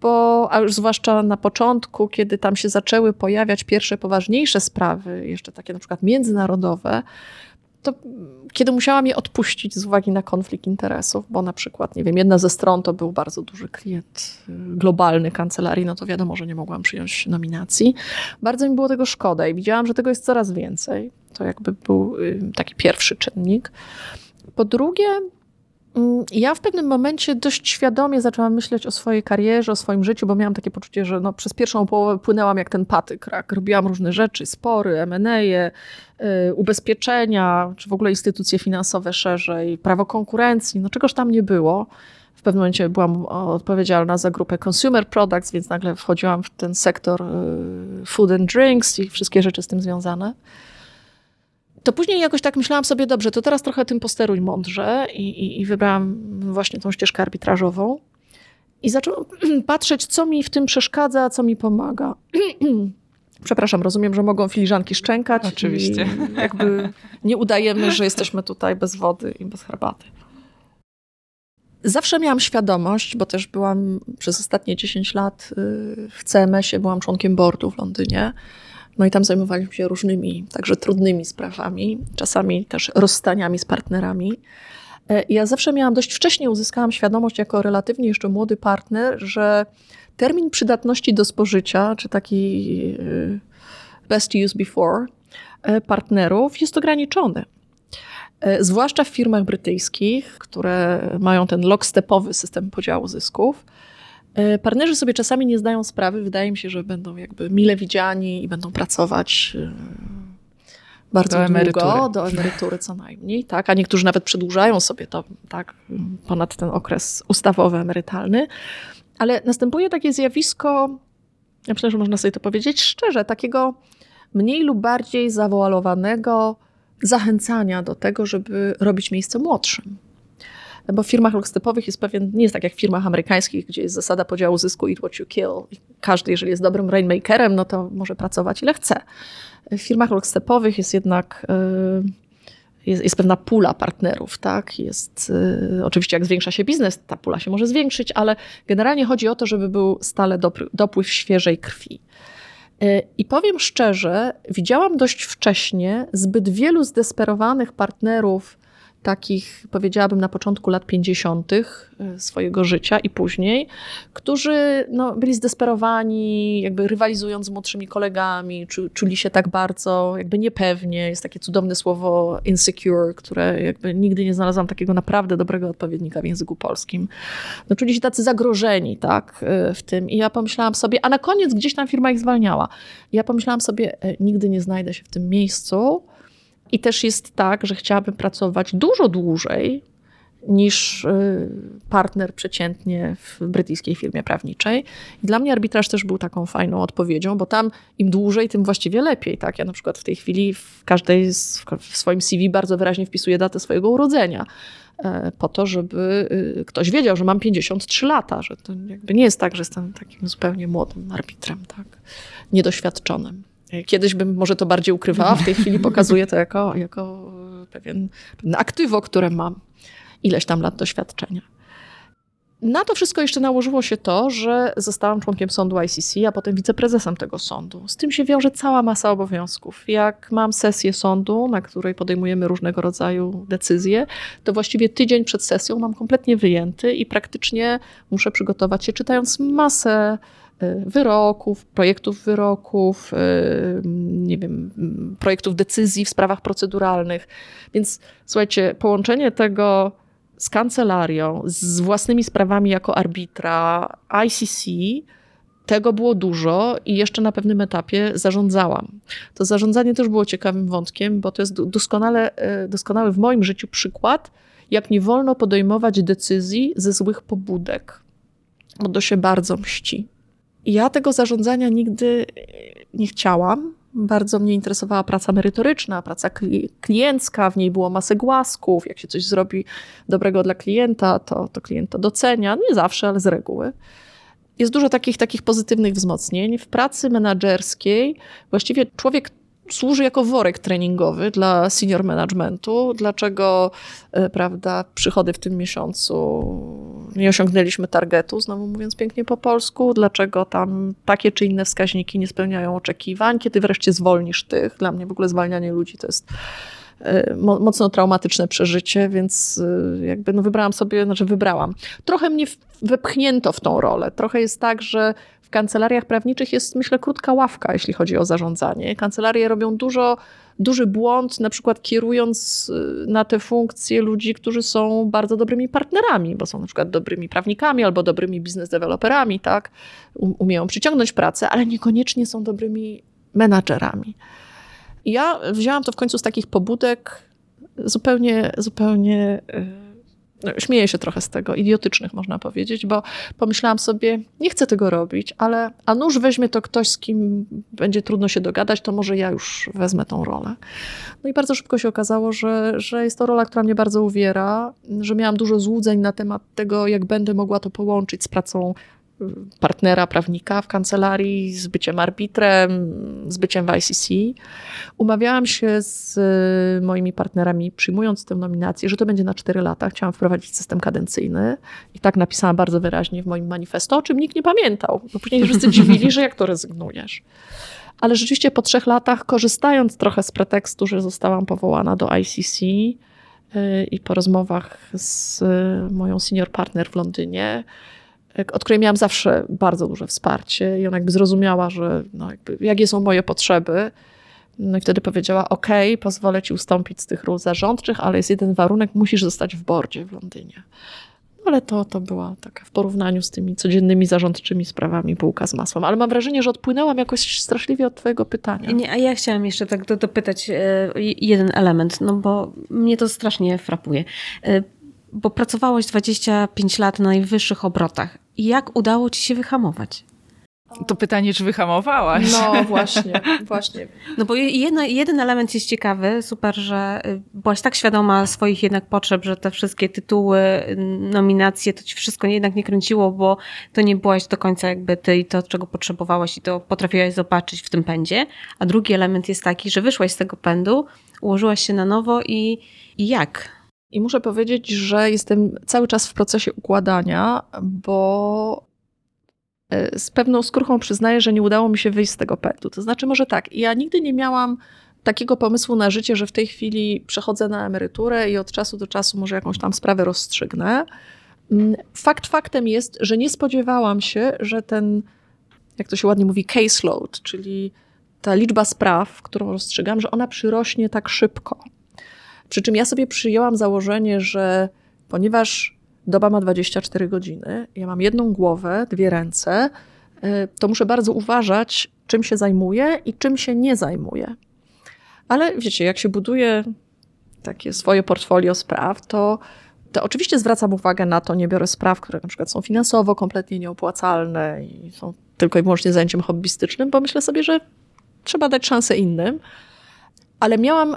bo a już zwłaszcza na początku, kiedy tam się zaczęły pojawiać pierwsze poważniejsze sprawy, jeszcze takie na przykład międzynarodowe, to kiedy musiałam je odpuścić z uwagi na konflikt interesów, bo na przykład, nie wiem, jedna ze stron to był bardzo duży klient y, globalny kancelarii, no to wiadomo, że nie mogłam przyjąć nominacji. Bardzo mi było tego szkoda i widziałam, że tego jest coraz więcej. To jakby był y, taki pierwszy czynnik. Po drugie, ja w pewnym momencie dość świadomie zaczęłam myśleć o swojej karierze, o swoim życiu, bo miałam takie poczucie, że no, przez pierwszą połowę płynęłam jak ten patyk. Rak. Robiłam różne rzeczy, spory, M&A, y, ubezpieczenia, czy w ogóle instytucje finansowe szerzej, prawo konkurencji, no czegoś tam nie było. W pewnym momencie byłam odpowiedzialna za grupę Consumer Products, więc nagle wchodziłam w ten sektor y, food and drinks i wszystkie rzeczy z tym związane to później jakoś tak myślałam sobie, dobrze, to teraz trochę tym posteruj mądrze i, i, i wybrałam właśnie tą ścieżkę arbitrażową. I zaczęłam patrzeć, co mi w tym przeszkadza, co mi pomaga. Przepraszam, rozumiem, że mogą filiżanki szczękać. Oczywiście. jakby nie udajemy, że jesteśmy tutaj bez wody i bez herbaty. Zawsze miałam świadomość, bo też byłam przez ostatnie 10 lat y, w CMS-ie, byłam członkiem boardu w Londynie, no i tam zajmowaliśmy się różnymi, także trudnymi sprawami, czasami też rozstaniami z partnerami. E, ja zawsze miałam dość wcześnie, uzyskałam świadomość jako relatywnie jeszcze młody partner, że termin przydatności do spożycia, czy taki e, best use before e, partnerów jest ograniczony. Zwłaszcza w firmach brytyjskich, które mają ten lockstepowy system podziału zysków, partnerzy sobie czasami nie zdają sprawy, wydaje mi się, że będą jakby mile widziani i będą pracować e, bardzo do długo, emerytury. do emerytury co najmniej, tak, a niektórzy nawet przedłużają sobie to, tak, ponad ten okres ustawowy, emerytalny, ale następuje takie zjawisko, ja myślę, że można sobie to powiedzieć szczerze, takiego mniej lub bardziej zawoalowanego zachęcania do tego, żeby robić miejsce młodszym bo w firmach lockstepowych jest pewien, nie jest tak jak w firmach amerykańskich, gdzie jest zasada podziału zysku eat what you kill. Każdy, jeżeli jest dobrym rainmakerem, no to może pracować ile chce. W firmach lockstepowych jest jednak y, jest, jest, pewna pula partnerów, tak? Jest, y, oczywiście jak zwiększa się biznes, ta pula się może zwiększyć, ale generalnie chodzi o to, żeby był stale dopływ świeżej krwi. Y, I powiem szczerze, widziałam dość wcześnie zbyt wielu zdesperowanych partnerów takich, powiedziałabym, na początku lat 50. E, swojego życia i później, którzy no, byli zdesperowani, jakby rywalizując z młodszymi kolegami, czuli się tak bardzo jakby niepewnie. Jest takie cudowne słowo insecure, które jakby nigdy nie znalazłam takiego naprawdę dobrego odpowiednika w języku polskim. No, czuli się tacy zagrożeni tak, e, w tym i ja pomyślałam sobie, a na koniec gdzieś tam firma ich zwalniała. Ja pomyślałam sobie, e, nigdy nie znajdę się w tym miejscu, i też jest tak, że chciałabym pracować dużo dłużej niż y, partner przeciętnie w brytyjskiej firmie prawniczej. I dla mnie arbitraż też był taką fajną odpowiedzią, bo tam im dłużej, tym właściwie lepiej. Tak? Ja na przykład w tej chwili w każdej w swoim CV bardzo wyraźnie wpisuję datę swojego urodzenia e, po to, żeby y, ktoś wiedział, że mam 53 lata, że to jakby nie jest tak, że jestem takim zupełnie młodym arbitrem, tak? niedoświadczonym. Kiedyś bym może to bardziej ukrywała, w tej chwili pokazuję to jako, jako pewien, pewne aktywo, które mam. ileś tam lat doświadczenia. Na to wszystko jeszcze nałożyło się to, że zostałam członkiem sądu ICC, a potem wiceprezesem tego sądu. Z tym się wiąże cała masa obowiązków. Jak mam sesję sądu, na której podejmujemy różnego rodzaju decyzje, to właściwie tydzień przed sesją mam kompletnie wyjęty i praktycznie muszę przygotować się, czytając masę wyroków, projektów wyroków, y, nie wiem, projektów decyzji w sprawach proceduralnych. Więc słuchajcie, połączenie tego z kancelarią, z własnymi sprawami jako arbitra, ICC, tego było dużo i jeszcze na pewnym etapie zarządzałam. To zarządzanie też było ciekawym wątkiem, bo to jest doskonale, e, doskonały w moim życiu przykład, jak nie wolno podejmować decyzji ze złych pobudek, bo to się bardzo mści. Ja tego zarządzania nigdy nie chciałam, bardzo mnie interesowała praca merytoryczna, praca kliencka, w niej było masę głasków. Jak się coś zrobi dobrego dla klienta, to, to klient to docenia. Nie zawsze, ale z reguły. Jest dużo takich, takich pozytywnych wzmocnień. W pracy menedżerskiej właściwie człowiek służy jako worek treningowy dla senior managementu. Dlaczego, e, prawda, przychody w tym miesiącu nie osiągnęliśmy targetu, znowu mówiąc pięknie po polsku, dlaczego tam takie czy inne wskaźniki nie spełniają oczekiwań, kiedy wreszcie zwolnisz tych. Dla mnie w ogóle zwalnianie ludzi to jest e, mocno traumatyczne przeżycie, więc e, jakby no wybrałam sobie, znaczy wybrałam. Trochę mnie wepchnięto w tą rolę. Trochę jest tak, że kancelariach prawniczych jest, myślę, krótka ławka, jeśli chodzi o zarządzanie. Kancelarie robią dużo, duży błąd, na przykład kierując y, na te funkcje ludzi, którzy są bardzo dobrymi partnerami, bo są na przykład dobrymi prawnikami albo dobrymi biznes deweloperami, tak? Umieją przyciągnąć pracę, ale niekoniecznie są dobrymi menadżerami. Ja wzięłam to w końcu z takich pobudek zupełnie, zupełnie y, no, śmieję się trochę z tego, idiotycznych można powiedzieć, bo pomyślałam sobie, nie chcę tego robić, ale a nuż weźmie to ktoś, z kim będzie trudno się dogadać, to może ja już wezmę tą rolę. No i bardzo szybko się okazało, że, że jest to rola, która mnie bardzo uwiera, że miałam dużo złudzeń na temat tego, jak będę mogła to połączyć z pracą partnera, prawnika w kancelarii, z byciem arbitrem, z byciem w ICC. Umawiałam się z y, moimi partnerami, przyjmując tę nominację, że to będzie na 4 lata. Chciałam wprowadzić system kadencyjny i tak napisałam bardzo wyraźnie w moim manifesto, o czym nikt nie pamiętał. Bo później wszyscy dziwili, że jak to rezygnujesz. Ale rzeczywiście po trzech latach, korzystając trochę z pretekstu, że zostałam powołana do ICC, y, i po rozmowach z y, moją senior partner w Londynie, od której miałam zawsze bardzo duże wsparcie i ona jakby zrozumiała, że no jakby, jakie są moje potrzeby. No i wtedy powiedziała, ok, pozwolę ci ustąpić z tych ról zarządczych, ale jest jeden warunek, musisz zostać w bordzie w Londynie. No ale to, to była taka w porównaniu z tymi codziennymi zarządczymi sprawami bułka z masłem. Ale mam wrażenie, że odpłynęłam jakoś straszliwie od twojego pytania. Nie, a ja chciałam jeszcze tak dopytać e, jeden element, no bo mnie to strasznie frapuje. E, bo pracowałaś 25 lat na najwyższych obrotach. Jak udało ci się wyhamować? To pytanie, czy wyhamowałaś? No właśnie, właśnie. No bo jedno, jeden element jest ciekawy, super, że y, byłaś tak świadoma swoich jednak potrzeb, że te wszystkie tytuły, nominacje, to ci wszystko jednak nie kręciło, bo to nie byłaś do końca jakby ty i to, czego potrzebowałaś i to potrafiłaś zobaczyć w tym pędzie. A drugi element jest taki, że wyszłaś z tego pędu, ułożyłaś się na nowo i, i jak? I muszę powiedzieć, że jestem cały czas w procesie układania, bo e, z pewną skruchą przyznaję, że nie udało mi się wyjść z tego pędu. To znaczy, może tak, ja nigdy nie miałam takiego pomysłu na życie, że w tej chwili przechodzę na emeryturę i od czasu do czasu może jakąś tam sprawę rozstrzygnę. Mm, fakt faktem jest, że nie spodziewałam się, że ten, jak to się ładnie mówi, caseload, czyli ta liczba spraw, którą rozstrzygam, że ona przyrośnie tak szybko. Przy czym ja sobie przyjęłam założenie, że ponieważ doba ma 24 godziny, ja mam jedną głowę, dwie ręce, y, to muszę bardzo uważać, czym się zajmuję i czym się nie zajmuję. Ale wiecie, jak się buduje takie swoje portfolio spraw, to, to oczywiście zwracam uwagę na to, nie biorę spraw, które na przykład są finansowo kompletnie nieopłacalne i są tylko i wyłącznie zajęciem hobbystycznym, bo myślę sobie, że trzeba dać szansę innym. Ale miałam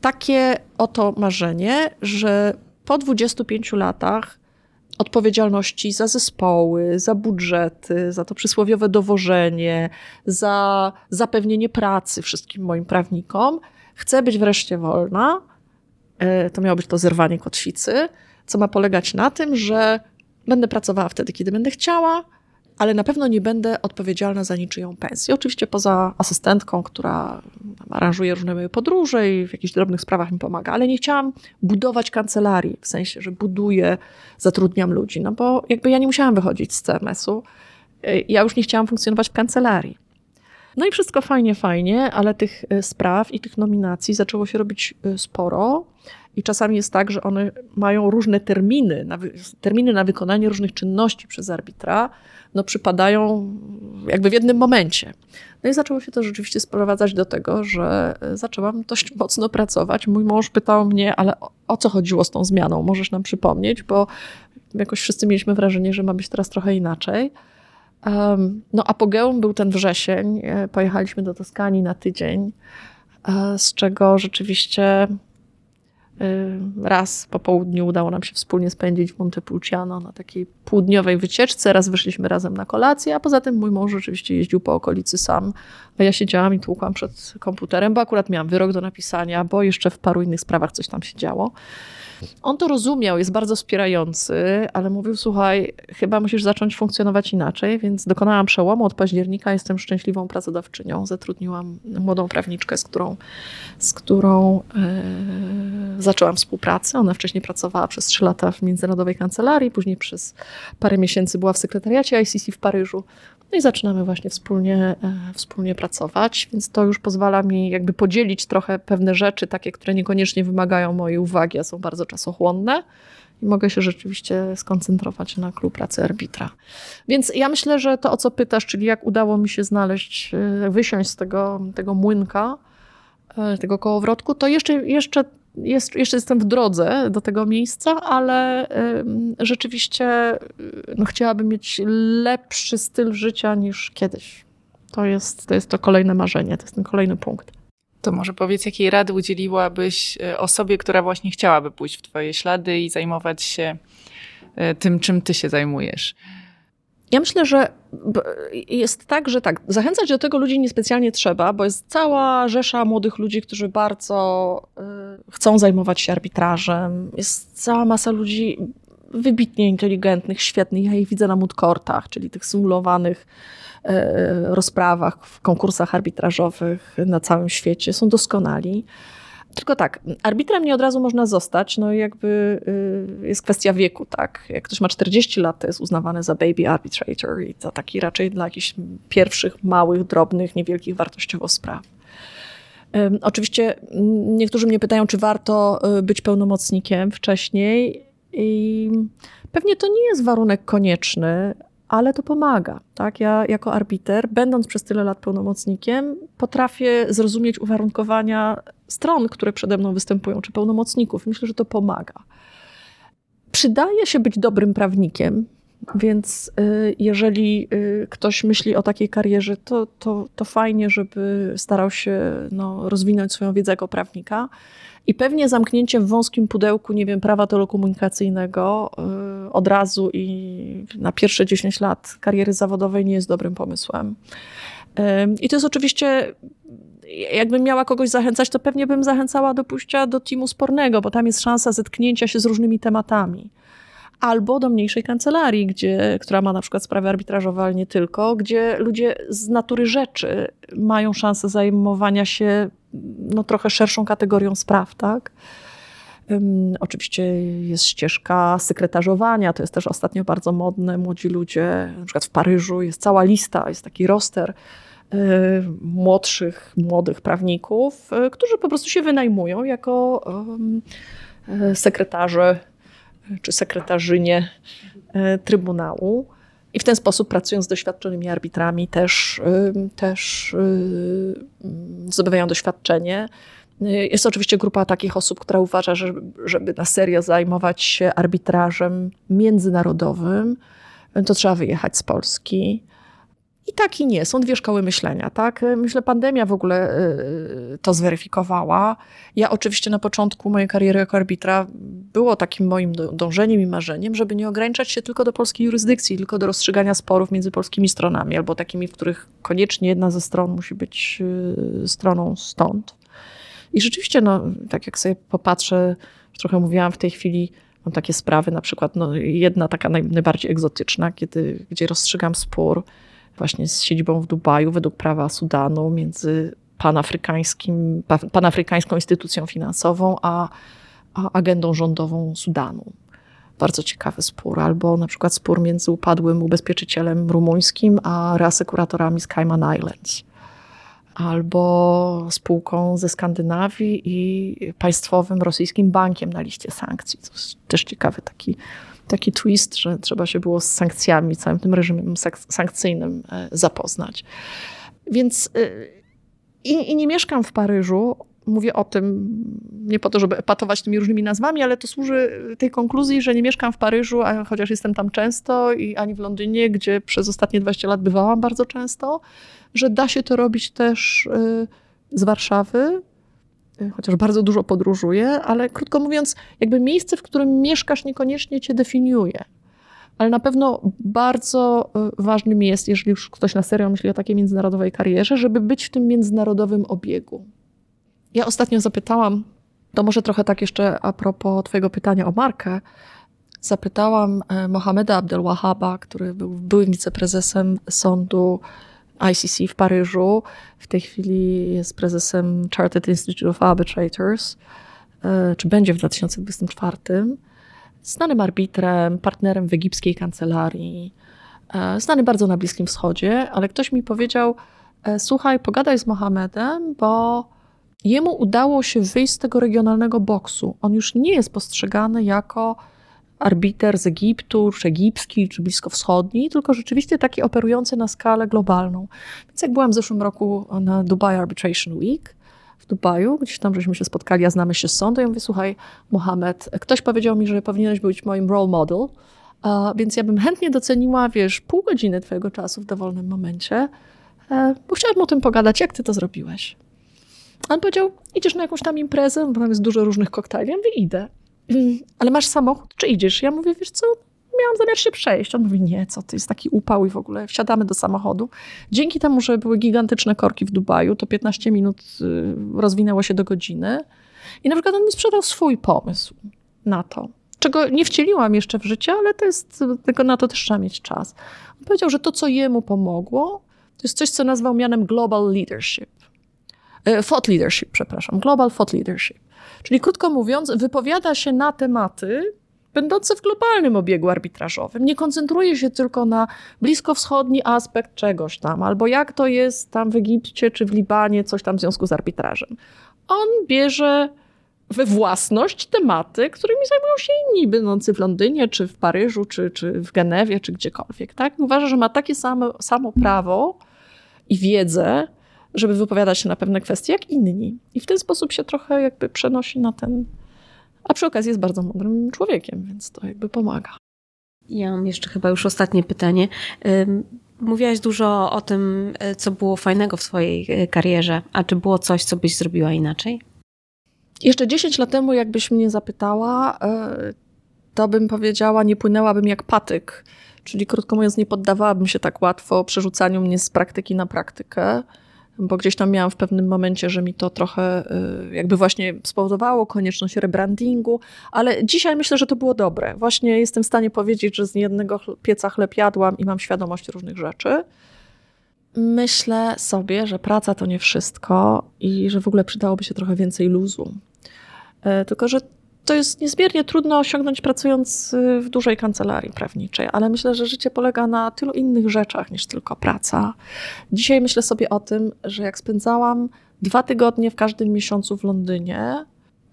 takie oto marzenie, że po 25 latach odpowiedzialności za zespoły, za budżety, za to przysłowiowe dowożenie, za zapewnienie pracy wszystkim moim prawnikom, chcę być wreszcie wolna. E, to miało być to zerwanie kotwicy, co ma polegać na tym, że będę pracowała wtedy, kiedy będę chciała, ale na pewno nie będę odpowiedzialna za niczyją pensję. Oczywiście poza asystentką, która aranżuje różne podróże i w jakichś drobnych sprawach mi pomaga, ale nie chciałam budować kancelarii, w sensie, że buduję, zatrudniam ludzi, no bo jakby ja nie musiałam wychodzić z CMS-u, ja już nie chciałam funkcjonować w kancelarii. No i wszystko fajnie, fajnie, ale tych e, spraw i tych nominacji zaczęło się robić e, sporo. I czasami jest tak, że one mają różne terminy, na, terminy na wykonanie różnych czynności przez arbitra, no przypadają jakby w jednym momencie. No i zaczęło się to rzeczywiście sprowadzać do tego, że e, zaczęłam dość mocno pracować. Mój mąż pytał mnie, ale o, o co chodziło z tą zmianą? Możesz nam przypomnieć, bo jakoś wszyscy mieliśmy wrażenie, że ma być teraz trochę inaczej. No, apogeum był ten wrzesień. E, pojechaliśmy do Toskanii na tydzień, e, z czego rzeczywiście raz po południu udało nam się wspólnie spędzić w Montepulciano na takiej półdniowej wycieczce. Raz wyszliśmy razem na kolację, a poza tym mój mąż rzeczywiście jeździł po okolicy sam, a ja siedziałam i tłukłam przed komputerem, bo akurat miałam wyrok do napisania, bo jeszcze w paru innych sprawach coś tam się działo. On to rozumiał, jest bardzo wspierający, ale mówił: Słuchaj, chyba musisz zacząć funkcjonować inaczej, więc dokonałam przełomu. Od października jestem szczęśliwą pracodawczynią. Zatrudniłam młodą prawniczkę, z którą, z którą yy, zaczęłam współpracę. Ona wcześniej pracowała przez trzy lata w międzynarodowej kancelarii, później przez parę miesięcy była w sekretariacie ICC w Paryżu. No i zaczynamy właśnie wspólnie, e, wspólnie pracować, więc to już pozwala mi jakby podzielić trochę pewne rzeczy, takie, które niekoniecznie wymagają mojej uwagi, a są bardzo czasochłonne. I mogę się rzeczywiście skoncentrować na klub pracy arbitra. Więc ja myślę, że to, o co pytasz, czyli jak udało mi się znaleźć, e, wysiąść z tego, tego młynka, e, tego kołowrotku, to jeszcze, jeszcze jest, jeszcze jestem w drodze do tego miejsca, ale rzeczywiście no, chciałabym mieć lepszy styl życia niż kiedyś. To jest, to jest to kolejne marzenie, to jest ten kolejny punkt. To może powiedz, jakiej rady udzieliłabyś e, osobie, która właśnie chciałaby pójść w Twoje ślady i zajmować się e, tym, czym Ty się zajmujesz? Ja myślę, że jest tak, że tak, zachęcać do tego ludzi niespecjalnie trzeba, bo jest cała rzesza młodych ludzi, którzy bardzo y, chcą zajmować się arbitrażem. Jest cała masa ludzi wybitnie inteligentnych, świetnych. Ja ich widzę na moodcourtach, czyli tych symulowanych y, rozprawach w konkursach arbitrażowych na całym świecie. Są doskonali. Tylko tak, arbitrem nie od razu można zostać, no jakby y, jest kwestia wieku, tak. Jak ktoś ma 40 lat, to jest uznawany za baby arbitrator i to taki raczej dla jakichś pierwszych, małych, drobnych, niewielkich wartościowo spraw. Oczywiście niektórzy mnie pytają, czy warto y, być pełnomocnikiem wcześniej i pewnie to nie jest warunek konieczny, ale to pomaga. Tak? Ja jako arbiter, będąc przez tyle lat pełnomocnikiem, potrafię zrozumieć uwarunkowania stron, które przede mną występują, czy pełnomocników. Myślę, że to pomaga. Przydaje się być dobrym prawnikiem, więc y, jeżeli y, ktoś myśli o takiej karierze, to, to, to fajnie, żeby starał się no, rozwinąć swoją wiedzę jako prawnika. I pewnie zamknięcie w wąskim pudełku, nie wiem, prawa telekomunikacyjnego yy, od razu i na pierwsze 10 lat kariery zawodowej nie jest dobrym pomysłem. I to jest oczywiście, jakbym miała kogoś zachęcać, to pewnie bym zachęcała do pójścia do teamu spornego, bo tam jest szansa zetknięcia się z różnymi tematami albo do mniejszej kancelarii, gdzie, która ma na przykład sprawy arbitrażowe, ale nie tylko, gdzie ludzie z natury rzeczy mają szansę zajmowania się no, trochę szerszą kategorią spraw, tak? Oczywiście jest ścieżka sekretarzowania, to jest też ostatnio bardzo modne. Młodzi ludzie, na przykład w Paryżu jest cała lista, jest taki roster młodszych, młodych prawników, y, którzy po prostu się wynajmują jako y, sekretarze czy sekretarzynie Trybunału. I w ten sposób, pracując z doświadczonymi arbitrami, też, też zdobywają doświadczenie. Jest oczywiście grupa takich osób, która uważa, że żeby na serio zajmować się arbitrażem międzynarodowym, to trzeba wyjechać z Polski. I tak i nie, są dwie szkoły myślenia, tak? Myślę, pandemia w ogóle y, to zweryfikowała. Ja oczywiście na początku mojej kariery jako arbitra było takim moim dążeniem i marzeniem, żeby nie ograniczać się tylko do polskiej jurysdykcji, tylko do rozstrzygania sporów między polskimi stronami, albo takimi, w których koniecznie jedna ze stron musi być y, stroną stąd. I rzeczywiście, no, tak jak sobie popatrzę, trochę mówiłam w tej chwili, mam takie sprawy, na przykład no, jedna taka naj, najbardziej egzotyczna, kiedy, gdzie rozstrzygam spór właśnie z siedzibą w Dubaju według prawa Sudanu między panafrykańskim, panafrykańską instytucją finansową a, a agendą rządową Sudanu. Bardzo ciekawy spór. Albo na przykład spór między upadłym ubezpieczycielem rumuńskim a reasekuratorami z Cayman Islands. Albo spółką ze Skandynawii i państwowym rosyjskim bankiem na liście sankcji. To jest też ciekawy taki, taki twist, że trzeba się było z sankcjami, całym tym reżimem sankcyjnym e, zapoznać. Więc e, i, i nie mieszkam w Paryżu, mówię o tym nie po to, żeby epatować tymi różnymi nazwami, ale to służy tej konkluzji, że nie mieszkam w Paryżu, a chociaż jestem tam często, i ani w Londynie, gdzie przez ostatnie 20 lat bywałam bardzo często, że da się to robić też y, z Warszawy, chociaż bardzo dużo podróżuję, ale krótko mówiąc, jakby miejsce, w którym mieszkasz, niekoniecznie cię definiuje. Ale na pewno bardzo y, ważnym jest, jeżeli już ktoś na serio myśli o takiej międzynarodowej karierze, żeby być w tym międzynarodowym obiegu. Ja ostatnio zapytałam, to może trochę tak jeszcze a propos Twojego pytania o markę. Zapytałam e, Mohameda Abdelwahaba, który był byłym wiceprezesem sądu ICC w Paryżu. W tej chwili jest prezesem Chartered Institute of Arbitrators, e, czy będzie w 2024. Znanym arbitrem, partnerem w egipskiej kancelarii, e, znany bardzo na Bliskim Wschodzie, ale ktoś mi powiedział: Słuchaj, pogadaj z Mohamedem, bo Jemu udało się wyjść z tego regionalnego boksu. On już nie jest postrzegany jako arbiter z Egiptu, czy egipski, czy bliskowschodni, tylko rzeczywiście taki operujący na skalę globalną. Więc jak byłam w zeszłym roku na Dubai Arbitration Week, w Dubaju, gdzieś tam żeśmy się spotkali, a znamy się z sądu, ja mówię, słuchaj, Mohamed, ktoś powiedział mi, że powinieneś być moim role model, więc ja bym chętnie doceniła, wiesz, pół godziny twojego czasu w dowolnym momencie, e, bo chciałabym o tym pogadać, jak ty to zrobiłeś. On powiedział, idziesz na jakąś tam imprezę, bo tam jest dużo różnych koktajli. Ja mówię, idę. Ale masz samochód, czy idziesz? Ja mówię, wiesz co, miałam zamiar się przejść. On mówi, nie, co to jest taki upał i w ogóle wsiadamy do samochodu. Dzięki temu, że były gigantyczne korki w Dubaju, to 15 minut y, rozwinęło się do godziny. I na przykład on mi sprzedał swój pomysł na to, czego nie wcieliłam jeszcze w życie, ale to jest, tylko na to też trzeba mieć czas. On powiedział, że to, co jemu pomogło, to jest coś, co nazwał mianem global leadership. E, thought leadership, przepraszam, global thought leadership. Czyli krótko mówiąc, wypowiada się na tematy będące w globalnym obiegu arbitrażowym. Nie koncentruje się tylko na bliskowschodni aspekt czegoś tam, albo jak to jest tam w Egipcie czy w Libanie, coś tam w związku z arbitrażem. On bierze we własność tematy, którymi zajmują się inni, będący w Londynie, czy w Paryżu, czy, czy w Genewie, czy gdziekolwiek. Tak? Uważa, że ma takie samo, samo prawo i wiedzę żeby wypowiadać się na pewne kwestie jak inni. I w ten sposób się trochę jakby przenosi na ten. A przy okazji jest bardzo mądrym człowiekiem, więc to jakby pomaga. Ja mam jeszcze chyba już ostatnie pytanie. Mówiłaś dużo o tym, e, co było fajnego w swojej e, karierze, a czy było coś, co byś zrobiła inaczej? Jeszcze 10 lat temu, jakbyś mnie zapytała, e, to bym powiedziała, nie płynęłabym jak patyk. Czyli krótko mówiąc, nie poddawałabym się tak łatwo przerzucaniu mnie z praktyki na praktykę bo gdzieś tam miałam w pewnym momencie, że mi to trochę y, jakby właśnie spowodowało konieczność rebrandingu, ale dzisiaj myślę, że to było dobre. Właśnie jestem w stanie powiedzieć, że z jednego pieca chleb jadłam i mam świadomość różnych rzeczy. Myślę sobie, że praca to nie wszystko i że w ogóle przydałoby się trochę więcej luzu. E, tylko, że to jest niezmiernie trudno osiągnąć pracując y, w dużej kancelarii prawniczej, ale myślę, że życie polega na tylu innych rzeczach niż tylko praca. Dzisiaj myślę sobie o tym, że jak spędzałam dwa tygodnie w każdym miesiącu w Londynie,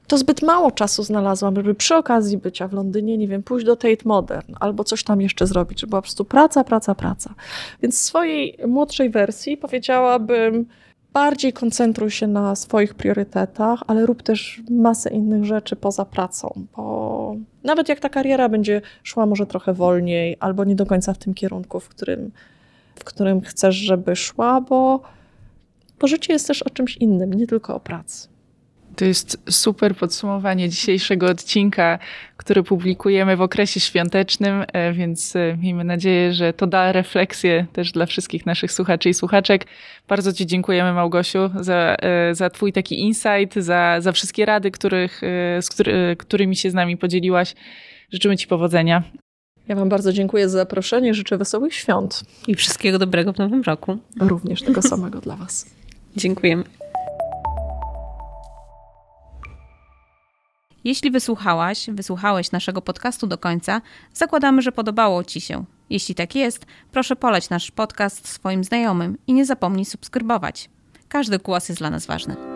to zbyt mało czasu znalazłam, żeby przy okazji bycia w Londynie, nie wiem, pójść do Tate Modern albo coś tam jeszcze zrobić, żeby była po prostu praca, praca, praca. Więc w swojej młodszej wersji powiedziałabym, bardziej koncentruj się na swoich priorytetach, ale rób też masę innych rzeczy poza pracą, bo nawet jak ta kariera będzie szła może trochę wolniej, albo nie do końca w tym kierunku, w którym, w którym chcesz, żeby szła, bo, bo życie jest też o czymś innym, nie tylko o pracy. To jest super podsumowanie dzisiejszego odcinka, który publikujemy w okresie świątecznym, e, więc e, miejmy nadzieję, że to da refleksję też dla wszystkich naszych słuchaczy i słuchaczek. Bardzo Ci dziękujemy, Małgosiu, za, e, za Twój taki insight, za, za wszystkie rady, których, z który, którymi się z nami podzieliłaś. Życzymy Ci powodzenia. Ja Wam bardzo dziękuję za zaproszenie. Życzę wesołych świąt. I wszystkiego dobrego w nowym roku. Również tego samego dla Was. Dziękujemy. Jeśli wysłuchałaś, wysłuchałeś naszego podcastu do końca, zakładamy, że podobało Ci się. Jeśli tak jest, proszę poleć nasz podcast swoim znajomym i nie zapomnij subskrybować. Każdy głos jest dla nas ważny.